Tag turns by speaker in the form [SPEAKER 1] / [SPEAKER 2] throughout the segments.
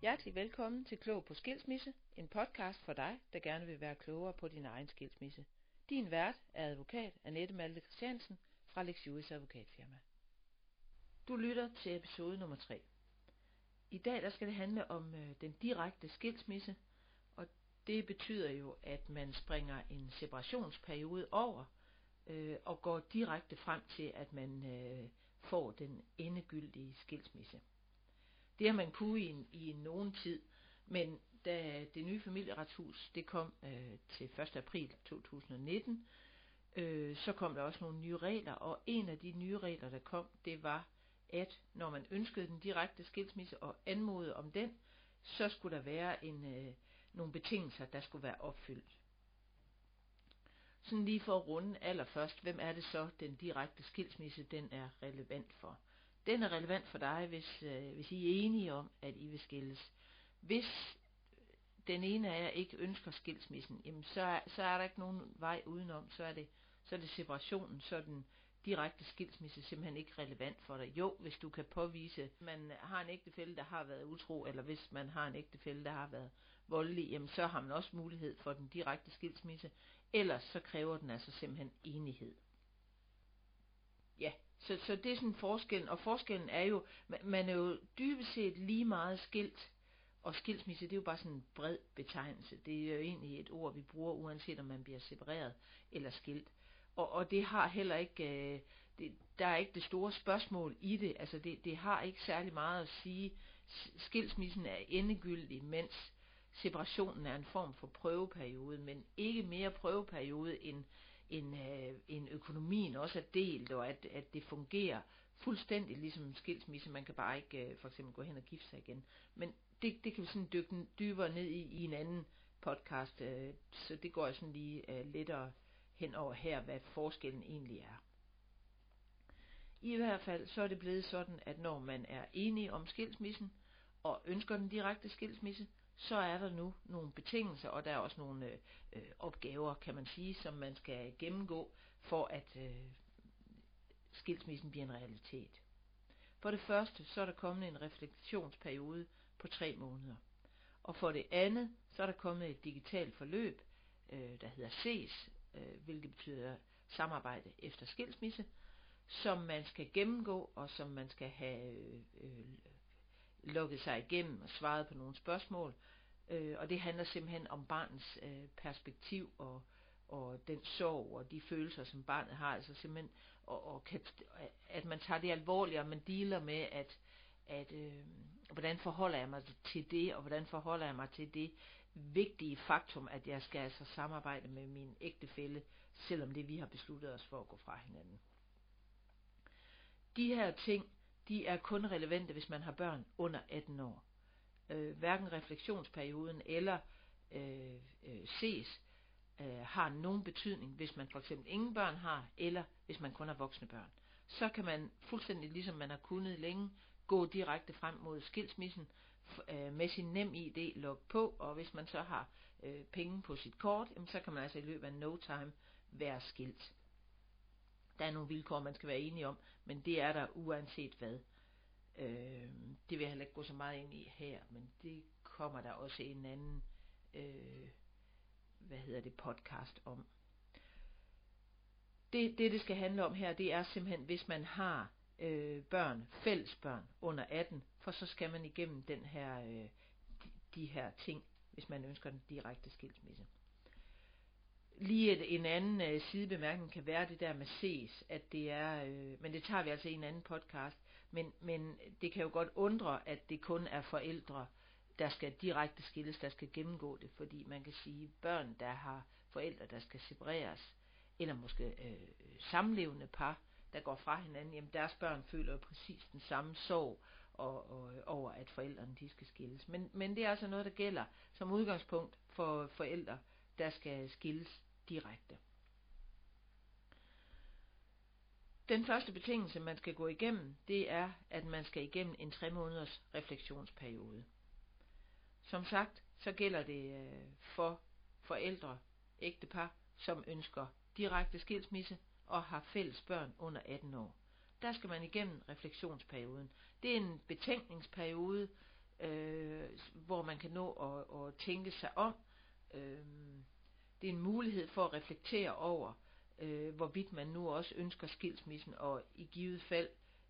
[SPEAKER 1] Hjertelig velkommen til Klog på Skilsmisse, en podcast for dig, der gerne vil være klogere på din egen skilsmisse. Din vært er advokat Annette Malte Christiansen fra Lex Juris Advokatfirma. Du lytter til episode nummer 3. I dag der skal det handle om øh, den direkte skilsmisse, og det betyder jo, at man springer en separationsperiode over øh, og går direkte frem til, at man øh, får den endegyldige skilsmisse. Det har man kunne i, i nogen tid, men da det nye familieretshus det kom øh, til 1. april 2019, øh, så kom der også nogle nye regler, og en af de nye regler, der kom, det var, at når man ønskede den direkte skilsmisse og anmodede om den, så skulle der være en, øh, nogle betingelser, der skulle være opfyldt. Sådan lige for at runde allerførst, hvem er det så, den direkte skilsmisse, den er relevant for? Den er relevant for dig, hvis, øh, hvis I er enige om, at I vil skilles. Hvis den ene af jer ikke ønsker skilsmissen, jamen så, er, så er der ikke nogen vej udenom, så er det, så er det separationen, så er den direkte skilsmisse simpelthen ikke relevant for dig. Jo, hvis du kan påvise, at man har en ægtefælle, der har været utro, eller hvis man har en ægtefælle, der har været voldelig, jamen så har man også mulighed for den direkte skilsmisse. Ellers så kræver den altså simpelthen enighed. Ja, så, så det er sådan forskellen, og forskellen er jo, man er jo dybest set lige meget skilt, og skilsmisse, det er jo bare sådan en bred betegnelse. Det er jo egentlig et ord, vi bruger, uanset om man bliver separeret eller skilt. Og, og det har heller ikke, øh, det, der er ikke det store spørgsmål i det. Altså det, det har ikke særlig meget at sige. Skilsmissen er endegyldig, mens separationen er en form for prøveperiode, men ikke mere prøveperiode end, en, øh, økonomien også er delt, og at, at det fungerer fuldstændig ligesom en skilsmisse. Man kan bare ikke øh, for eksempel gå hen og gifte sig igen. Men det, det kan vi sådan dykke dybere ned i, i en anden podcast, øh, så det går jeg sådan lige øh, lettere hen over her, hvad forskellen egentlig er. I hvert fald så er det blevet sådan, at når man er enige om skilsmissen, og ønsker den direkte skilsmisse, så er der nu nogle betingelser, og der er også nogle øh, øh, opgaver, kan man sige, som man skal gennemgå, for at øh, skilsmissen bliver en realitet. For det første, så er der kommet en refleksionsperiode på tre måneder. Og for det andet, så er der kommet et digitalt forløb, øh, der hedder SES, øh, hvilket betyder samarbejde efter skilsmisse, som man skal gennemgå, og som man skal have øh, øh, lukket sig igennem og svaret på nogle spørgsmål. Øh, og det handler simpelthen om barnets øh, perspektiv og, og den sorg og de følelser, som barnet har. Altså simpelthen, og, og kan, at man tager det alvorligt, og man dealer med, at, at øh, hvordan forholder jeg mig til det, og hvordan forholder jeg mig til det vigtige faktum, at jeg skal altså samarbejde med min ægtefælle, selvom det vi har besluttet os for at gå fra hinanden. De her ting, de er kun relevante, hvis man har børn under 18 år. Øh, hverken refleksionsperioden eller øh, øh, ses øh, har nogen betydning, hvis man for eksempel ingen børn har, eller hvis man kun har voksne børn. Så kan man fuldstændig ligesom man har kunnet længe, gå direkte frem mod skilsmissen øh, med sin nem ID log på, og hvis man så har øh, penge på sit kort, jamen, så kan man altså i løbet af no time være skilt. Der er nogle vilkår, man skal være enige om, men det er der uanset hvad. Øh, det vil jeg heller ikke gå så meget ind i her, men det kommer der også en anden, øh, hvad hedder det, podcast om. Det, det, det skal handle om her, det er simpelthen, hvis man har øh, børn, fælles børn under 18, for så skal man igennem den her, øh, de, de her ting, hvis man ønsker den direkte skilsmisse. Lige et, en anden øh, sidebemærkning kan være det der med ses, at det er, øh, men det tager vi altså i en anden podcast, men, men det kan jo godt undre, at det kun er forældre, der skal direkte skilles, der skal gennemgå det, fordi man kan sige, børn, der har forældre, der skal separeres, eller måske øh, samlevende par, der går fra hinanden, jamen deres børn føler jo præcis den samme sorg og, og, over, at forældrene de skal skilles. Men, men det er altså noget, der gælder som udgangspunkt for forældre, der skal skilles direkte. Den første betingelse, man skal gå igennem, det er, at man skal igennem en tre måneders refleksionsperiode. Som sagt, så gælder det øh, for forældre, ægtepar, som ønsker direkte skilsmisse, og har fælles børn under 18 år. Der skal man igennem refleksionsperioden. Det er en betænkningsperiode, øh, hvor man kan nå at, at tænke sig om. Øh, det er en mulighed for at reflektere over, øh, hvorvidt man nu også ønsker skilsmissen, og i givet fald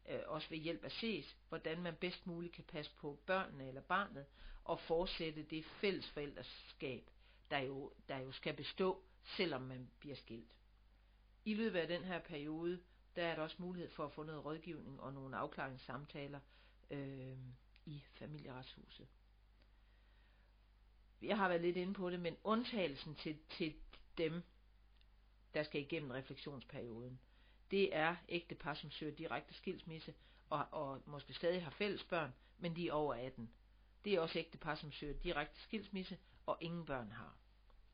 [SPEAKER 1] øh, også ved hjælp af ses, hvordan man bedst muligt kan passe på børnene eller barnet, og fortsætte det fælles forældreskab, der jo, der jo skal bestå, selvom man bliver skilt. I løbet af den her periode, der er der også mulighed for at få noget rådgivning og nogle afklaringssamtaler øh, i familieretshuset. Jeg har været lidt inde på det, men undtagelsen til, til dem, der skal igennem refleksionsperioden, det er ægtepar, som søger direkte skilsmisse, og, og måske stadig har fælles børn, men de er over 18. Det er også ægtepar, som søger direkte skilsmisse, og ingen børn har.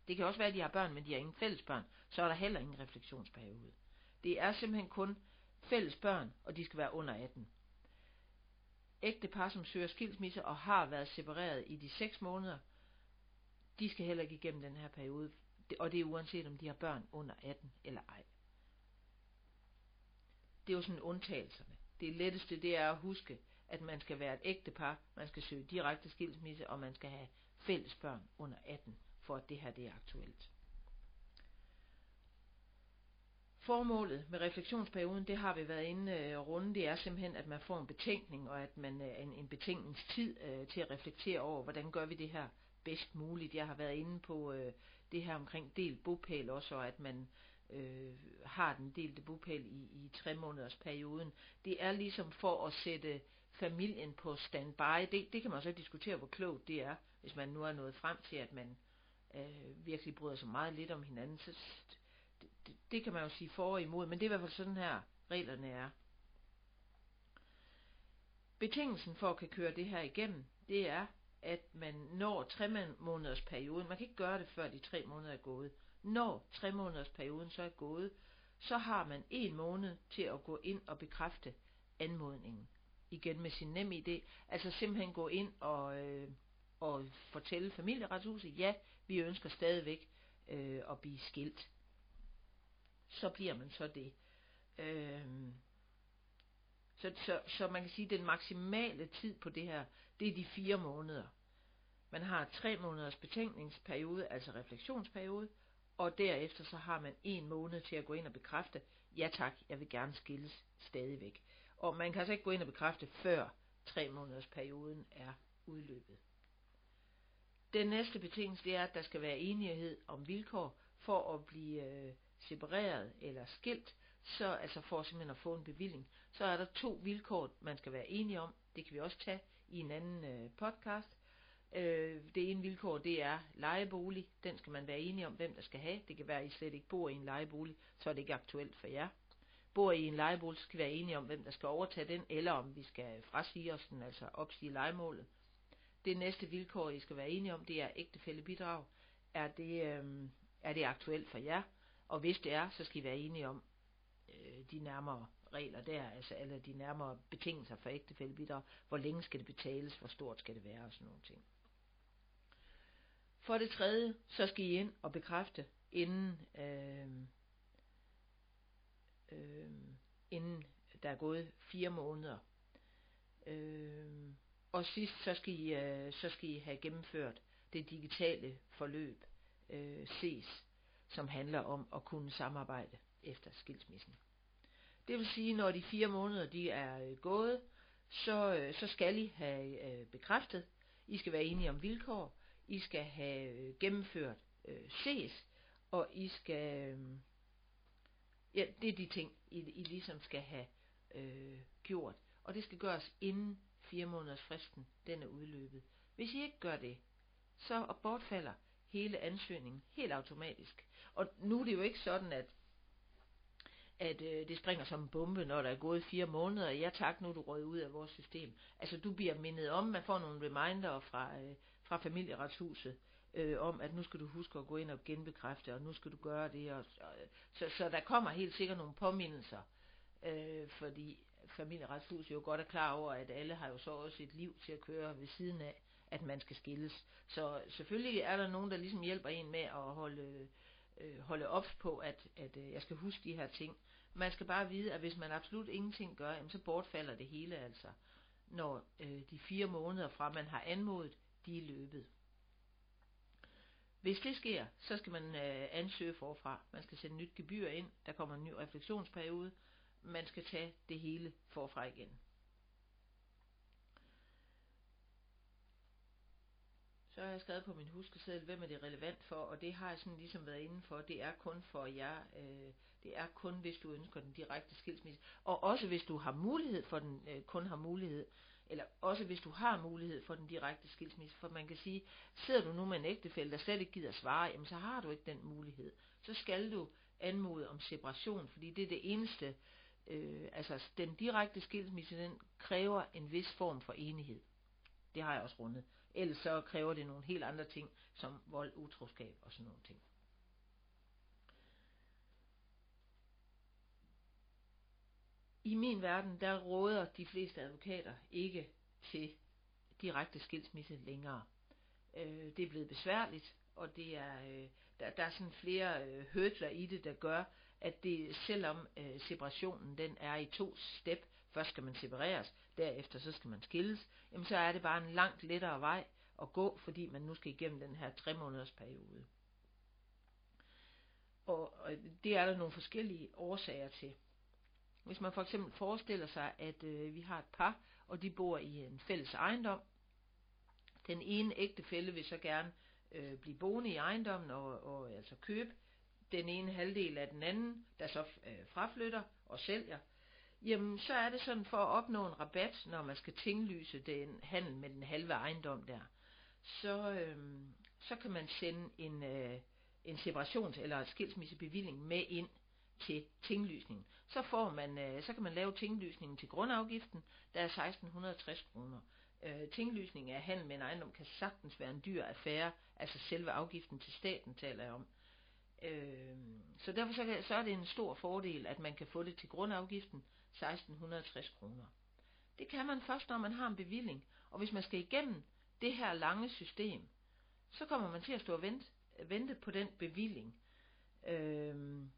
[SPEAKER 1] Det kan også være, at de har børn, men de har ingen fælles børn, så er der heller ingen refleksionsperiode. Det er simpelthen kun fælles børn, og de skal være under 18. Ægtepar, som søger skilsmisse og har været separeret i de 6 måneder, de skal heller ikke igennem den her periode, og det er uanset om de har børn under 18 eller ej. Det er jo sådan undtagelserne. Det letteste, det er at huske, at man skal være et ægtepar, man skal søge direkte skilsmisse, og man skal have fælles børn under 18, for at det her det er aktuelt. Formålet med refleksionsperioden, det har vi været inde øh, runde, det er simpelthen, at man får en betænkning, og at man øh, en, en betænkningstid øh, til at reflektere over, hvordan gør vi det her bedst muligt. Jeg har været inde på øh, det her omkring delt bopæl også, og at man øh, har den delte bopæl i, i tre måneders perioden. Det er ligesom for at sætte familien på standby. Det, det kan man så diskutere, hvor klogt det er, hvis man nu er nået frem til, at man øh, virkelig bryder sig meget lidt om hinanden. Så det, det, kan man jo sige for og imod, men det er i hvert fald sådan her reglerne er. Betingelsen for at kan køre det her igennem, det er, at man når tre måneders perioden. Man kan ikke gøre det, før de tre måneder er gået. Når tre måneders perioden så er gået, så har man en måned til at gå ind og bekræfte anmodningen. Igen med sin nem idé. Altså simpelthen gå ind og, øh, og fortælle familieretshuset, ja, vi ønsker stadigvæk øh, at blive skilt. Så bliver man så det. Øh, så, så, så man kan sige, at den maksimale tid på det her, det er de fire måneder. Man har tre måneders betænkningsperiode, altså refleksionsperiode, og derefter så har man en måned til at gå ind og bekræfte, ja tak, jeg vil gerne skilles stadigvæk. Og man kan altså ikke gå ind og bekræfte, før tre måneders perioden er udløbet. Den næste betingelse det er, at der skal være enighed om vilkår for at blive øh, separeret eller skilt, så altså for simpelthen at få en bevilling, så er der to vilkår, man skal være enige om. Det kan vi også tage i en anden øh, podcast. Øh, det ene vilkår, det er lejebolig. Den skal man være enige om, hvem der skal have. Det kan være, at I slet ikke bor i en lejebolig, så er det ikke aktuelt for jer. Bor I en lejebolig, så skal vi være enige om, hvem der skal overtage den, eller om vi skal frasige os den, altså opsige lejemålet. Det næste vilkår, I skal være enige om, det er ægtefællebidrag. Er det, øh, er det aktuelt for jer? Og hvis det er, så skal I være enige om øh, de nærmere regler der, altså alle de nærmere betingelser for ægtefællebidrag. Hvor længe skal det betales? Hvor stort skal det være? Og sådan nogle ting. For det tredje, så skal I ind og bekræfte, inden, øh, øh, inden der er gået fire måneder. Øh, og sidst, så skal, I, øh, så skal I have gennemført det digitale forløb, øh, ses, som handler om at kunne samarbejde efter skilsmissen. Det vil sige, når de fire måneder de er øh, gået, så, øh, så skal I have øh, bekræftet, I skal være enige om vilkår, I skal have øh, gennemført øh, ses, og I skal... Øh, ja, det er de ting, I, I ligesom skal have øh, gjort. Og det skal gøres inden fire måneders fristen, den er udløbet. Hvis I ikke gør det, så bortfalder hele ansøgningen helt automatisk. Og nu er det jo ikke sådan, at at øh, det springer som en bombe, når der er gået fire måneder. og Ja tak, nu er du røget ud af vores system. Altså du bliver mindet om, man får nogle reminder fra, øh, fra familieretshuset, øh, om at nu skal du huske at gå ind og genbekræfte, og nu skal du gøre det. Og, og, så, så der kommer helt sikkert nogle påmindelser, øh, fordi familieretshuset jo godt er klar over, at alle har jo så også et liv til at køre ved siden af, at man skal skilles. Så selvfølgelig er der nogen, der ligesom hjælper en med at holde øh, øh, holde op på, at, at øh, jeg skal huske de her ting. Man skal bare vide, at hvis man absolut ingenting gør, jamen, så bortfalder det hele altså. når øh, de fire måneder fra man har anmodet, de er løbet. Hvis det sker, så skal man øh, ansøge forfra. Man skal sende nyt gebyr ind, der kommer en ny refleksionsperiode, man skal tage det hele forfra igen. Så har jeg skrevet på min huskeseddel, hvem er det relevant for, og det har jeg sådan ligesom været inde for. Det er kun for jer. Øh, det er kun, hvis du ønsker den direkte skilsmisse. Og også hvis du har mulighed for den, øh, kun har mulighed, eller også hvis du har mulighed for den direkte skilsmisse. For man kan sige, sidder du nu med en ægtefælle, der slet ikke gider svare, jamen så har du ikke den mulighed. Så skal du anmode om separation, fordi det er det eneste, øh, altså den direkte skilsmisse, den kræver en vis form for enighed. Det har jeg også rundet. Ellers så kræver det nogle helt andre ting, som vold, utroskab og sådan nogle ting. I min verden, der råder de fleste advokater ikke til direkte skilsmisse længere. Øh, det er blevet besværligt, og det er, øh, der, der er sådan flere øh, hørtler i det, der gør, at det, selvom øh, separationen den er i to step, først skal man separeres, derefter så skal man skilles, jamen så er det bare en langt lettere vej at gå, fordi man nu skal igennem den her tre måneders periode. Og, og det er der nogle forskellige årsager til. Hvis man for eksempel forestiller sig, at øh, vi har et par, og de bor i en fælles ejendom. Den ene ægtefælle vil så gerne øh, blive boende i ejendommen og, og altså købe den ene halvdel af den anden, der så øh, fraflytter og sælger. Jamen, så er det sådan for at opnå en rabat, når man skal tinglyse den handel med den halve ejendom der. Så, øhm, så kan man sende en, øh, en separations- eller skilsmissebevilling med ind til tinglysningen. Så får man, øh, så kan man lave tinglysningen til grundafgiften, der er 1660 kroner. Øh, tinglysning af handel med en ejendom kan sagtens være en dyr affære, altså selve afgiften til staten taler jeg om. Øh, så derfor så, så er det en stor fordel, at man kan få det til grundafgiften, 1660 kroner. Det kan man først, når man har en bevilling, og hvis man skal igennem det her lange system, så kommer man til at stå og vente, vente på den bevilling. Øhm,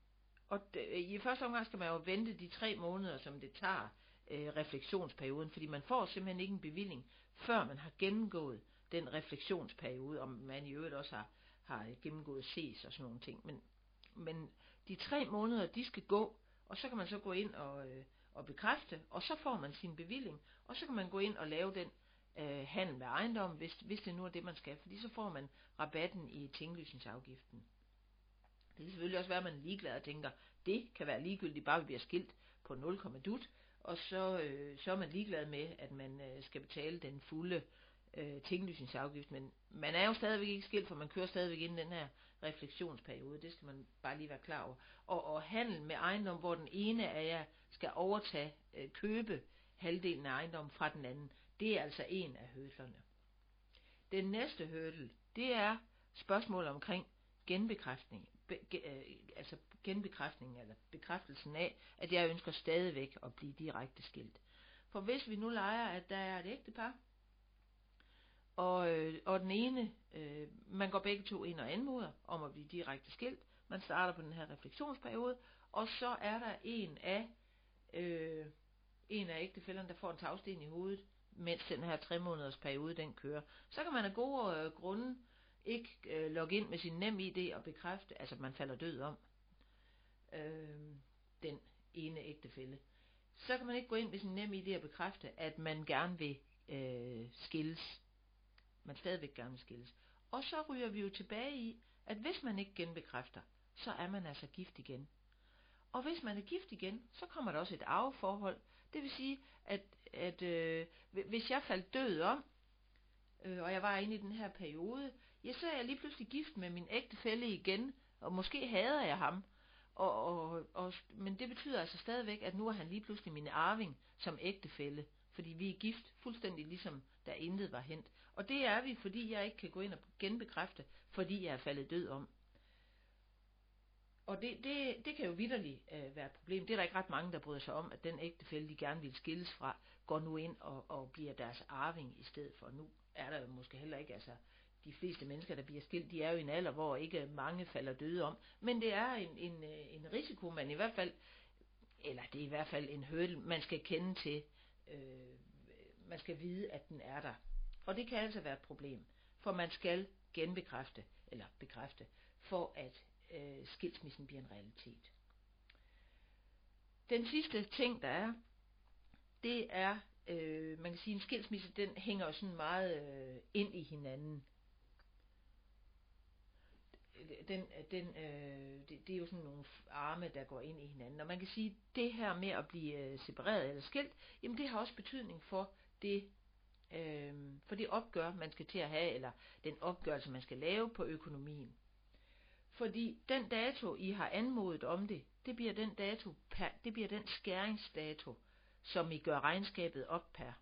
[SPEAKER 1] og i første omgang skal man jo vente de tre måneder, som det tager øh, refleksionsperioden, fordi man får simpelthen ikke en bevilling, før man har gennemgået den refleksionsperiode, om man i øvrigt også har, har gennemgået ses og sådan nogle ting. Men, men de tre måneder, de skal gå, og så kan man så gå ind og, øh, og bekræfte, og så får man sin bevilling, og så kan man gå ind og lave den øh, handel med ejendommen, hvis, hvis det nu er det, man skal, fordi så får man rabatten i tinglysningsafgiften. Det kan selvfølgelig også være, at man er ligeglad og tænker, det kan være ligegyldigt, bare vi bliver skilt på 0, dut, og så, øh, så er man ligeglad med, at man øh, skal betale den fulde øh, tinglysningsafgift, men man er jo stadigvæk ikke skilt, for man kører stadigvæk ind den her refleksionsperiode, det skal man bare lige være klar over. Og, og handel med ejendom, hvor den ene af jer skal overtage, øh, købe halvdelen af ejendommen fra den anden, det er altså en af hødlerne. Den næste hurdle, det er spørgsmål omkring genbekræftning be, øh, altså genbekræftningen eller bekræftelsen af, at jeg ønsker stadigvæk at blive direkte skilt. For hvis vi nu leger, at der er et ægtepar, og, øh, og den ene, øh, man går begge to ind og anmoder om at blive direkte skilt, man starter på den her refleksionsperiode, og så er der en af, øh, en af ægtefælderne, der får en tagsten i hovedet, mens den her tre måneders periode den kører. Så kan man af gode øh, grunde ikke øh, logge ind med sin nem ID og bekræfte, altså man falder død om øh, den ene ægtefælde. Så kan man ikke gå ind med sin nem ID og bekræfte, at man gerne vil øh, skilles. Man stadigvæk gerne vil skilles. Og så ryger vi jo tilbage i, at hvis man ikke genbekræfter, så er man altså gift igen. Og hvis man er gift igen, så kommer der også et arveforhold. Det vil sige, at, at øh, hvis jeg faldt død om, øh, og jeg var inde i den her periode, ja, så er jeg lige pludselig gift med min ægtefælle igen, og måske hader jeg ham. Og, og, og, men det betyder altså stadigvæk, at nu er han lige pludselig min arving som ægtefælle, fordi vi er gift fuldstændig ligesom der intet var hent. Og det er vi, fordi jeg ikke kan gå ind og genbekræfte, fordi jeg er faldet død om. Og det, det, det kan jo vidderligt øh, være et problem. Det er der ikke ret mange, der bryder sig om, at den ægtefælle, de gerne vil skilles fra, går nu ind og, og bliver deres arving i stedet for. Nu er der jo måske heller ikke, altså de fleste mennesker, der bliver skilt, de er jo i en alder, hvor ikke mange falder døde om. Men det er en, en, øh, en risiko, man i hvert fald, eller det er i hvert fald en hurdle, man skal kende til. Øh, man skal vide, at den er der. Og det kan altså være et problem, for man skal genbekræfte, eller bekræfte, for at øh, skilsmissen bliver en realitet. Den sidste ting, der er, det er, øh, man kan sige, en skilsmisse, den hænger sådan meget øh, ind i hinanden. Den, den, øh, det, det er jo sådan nogle arme, der går ind i hinanden. Og man kan sige, det her med at blive øh, separeret eller skilt, jamen det har også betydning for det, øh, for det opgør, man skal til at have, eller den opgørelse, man skal lave på økonomien. Fordi den dato, I har anmodet om det, det bliver den dato, per, det bliver den skæringsdato, som I gør regnskabet op per.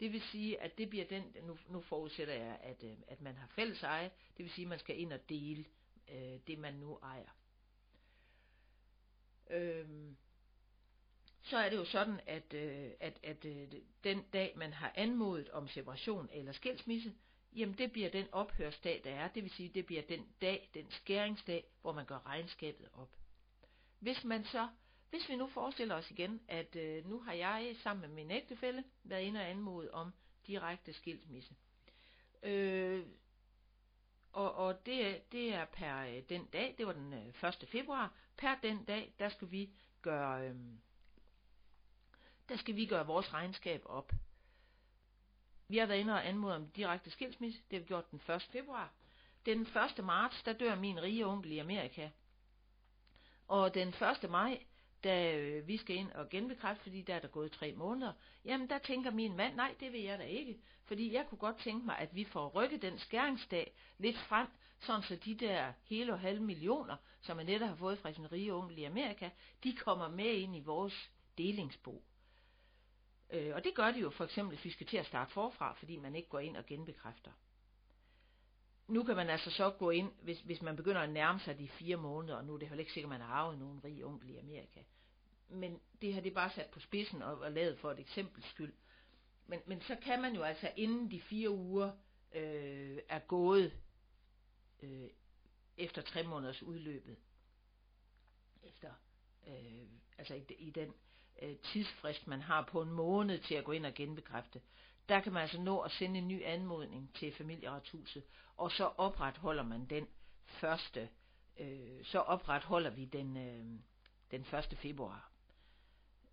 [SPEAKER 1] Det vil sige, at det bliver den, nu, nu forudsætter jeg, at, øh, at man har fælles eje, det vil sige, at man skal ind og dele øh, det, man nu ejer. Øhm, så er det jo sådan, at, øh, at, at øh, den dag, man har anmodet om separation eller skilsmisse, jamen det bliver den ophørsdag, der er. Det vil sige, det bliver den dag, den skæringsdag, hvor man gør regnskabet op. Hvis man så, hvis vi nu forestiller os igen, at øh, nu har jeg sammen med min ægtefælle været inde og anmodet om direkte skilsmisse. Øh, og, og det, det er per øh, den dag, det var den øh, 1. februar, per den dag, der skal vi gøre, øh, der skal vi gøre vores regnskab op. Vi har været inde og anmodet om direkte skilsmisse. Det har vi gjort den 1. februar. Den 1. marts, der dør min rige onkel i Amerika. Og den 1. maj, da øh, vi skal ind og genbekræfte, fordi der er der gået tre måneder, jamen der tænker min mand, nej, det vil jeg da ikke. Fordi jeg kunne godt tænke mig, at vi får rykket den skæringsdag lidt frem, sådan så de der hele og halve millioner, som man netop har fået fra sin rige onkel i Amerika, de kommer med ind i vores delingsbo. Øh, og det gør de jo for eksempel, hvis vi skal til at starte forfra, fordi man ikke går ind og genbekræfter. Nu kan man altså så gå ind, hvis, hvis man begynder at nærme sig de fire måneder, og nu er det heller ikke sikkert, at man har arvet nogen rig onkel i Amerika. Men det her, det er bare sat på spidsen og, og lavet for et eksempels skyld. Men, men så kan man jo altså, inden de fire uger øh, er gået, øh, efter tre måneders udløbet, efter, øh, altså i, i den øh, tidsfrist, man har på en måned til at gå ind og genbekræfte, der kan man altså nå at sende en ny anmodning til familieretshuset, og så opretholder man den første, øh, så opretholder vi den, øh, den 1. februar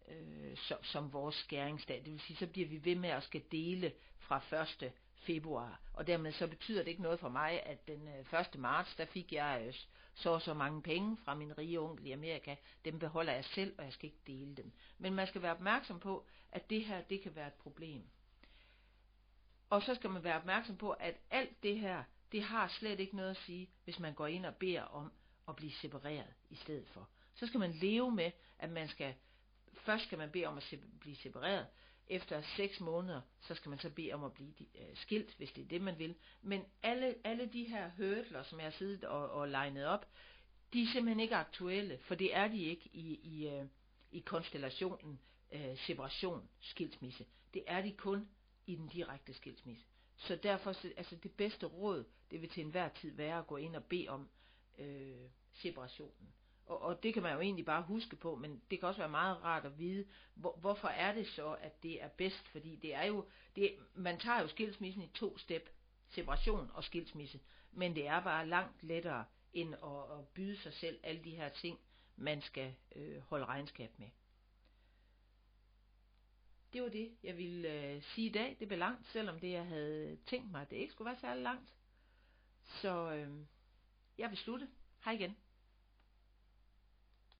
[SPEAKER 1] øh, som, som vores skæringsdag. Det vil sige, så bliver vi ved med at skal dele fra 1. februar. Og dermed så betyder det ikke noget for mig, at den øh, 1. Marts, der fik jeg øh, så og så mange penge fra min rige onkel i Amerika. Dem beholder jeg selv, og jeg skal ikke dele dem. Men man skal være opmærksom på, at det her, det kan være et problem. Og så skal man være opmærksom på, at alt det her, det har slet ikke noget at sige, hvis man går ind og beder om at blive separeret i stedet for. Så skal man leve med, at man skal, først skal man bede om at blive separeret, efter seks måneder, så skal man så bede om at blive øh, skilt, hvis det er det, man vil. Men alle, alle de her hørtler, som jeg har siddet og, og legnet op, de er simpelthen ikke aktuelle, for det er de ikke i, i, øh, i konstellationen øh, separation, skilsmisse. Det er de kun i den direkte skilsmisse. Så derfor, altså det bedste råd, det vil til enhver tid være at gå ind og bede om øh, separationen. Og, og det kan man jo egentlig bare huske på, men det kan også være meget rart at vide, hvor, hvorfor er det så, at det er bedst, fordi det er jo, det, man tager jo skilsmissen i to step, separation og skilsmisse, men det er bare langt lettere end at, at byde sig selv alle de her ting, man skal øh, holde regnskab med. Det var det, jeg ville øh, sige i dag. Det blev langt, selvom det jeg havde tænkt mig, det ikke skulle være særlig langt. Så øh, jeg vil slutte. Hej igen.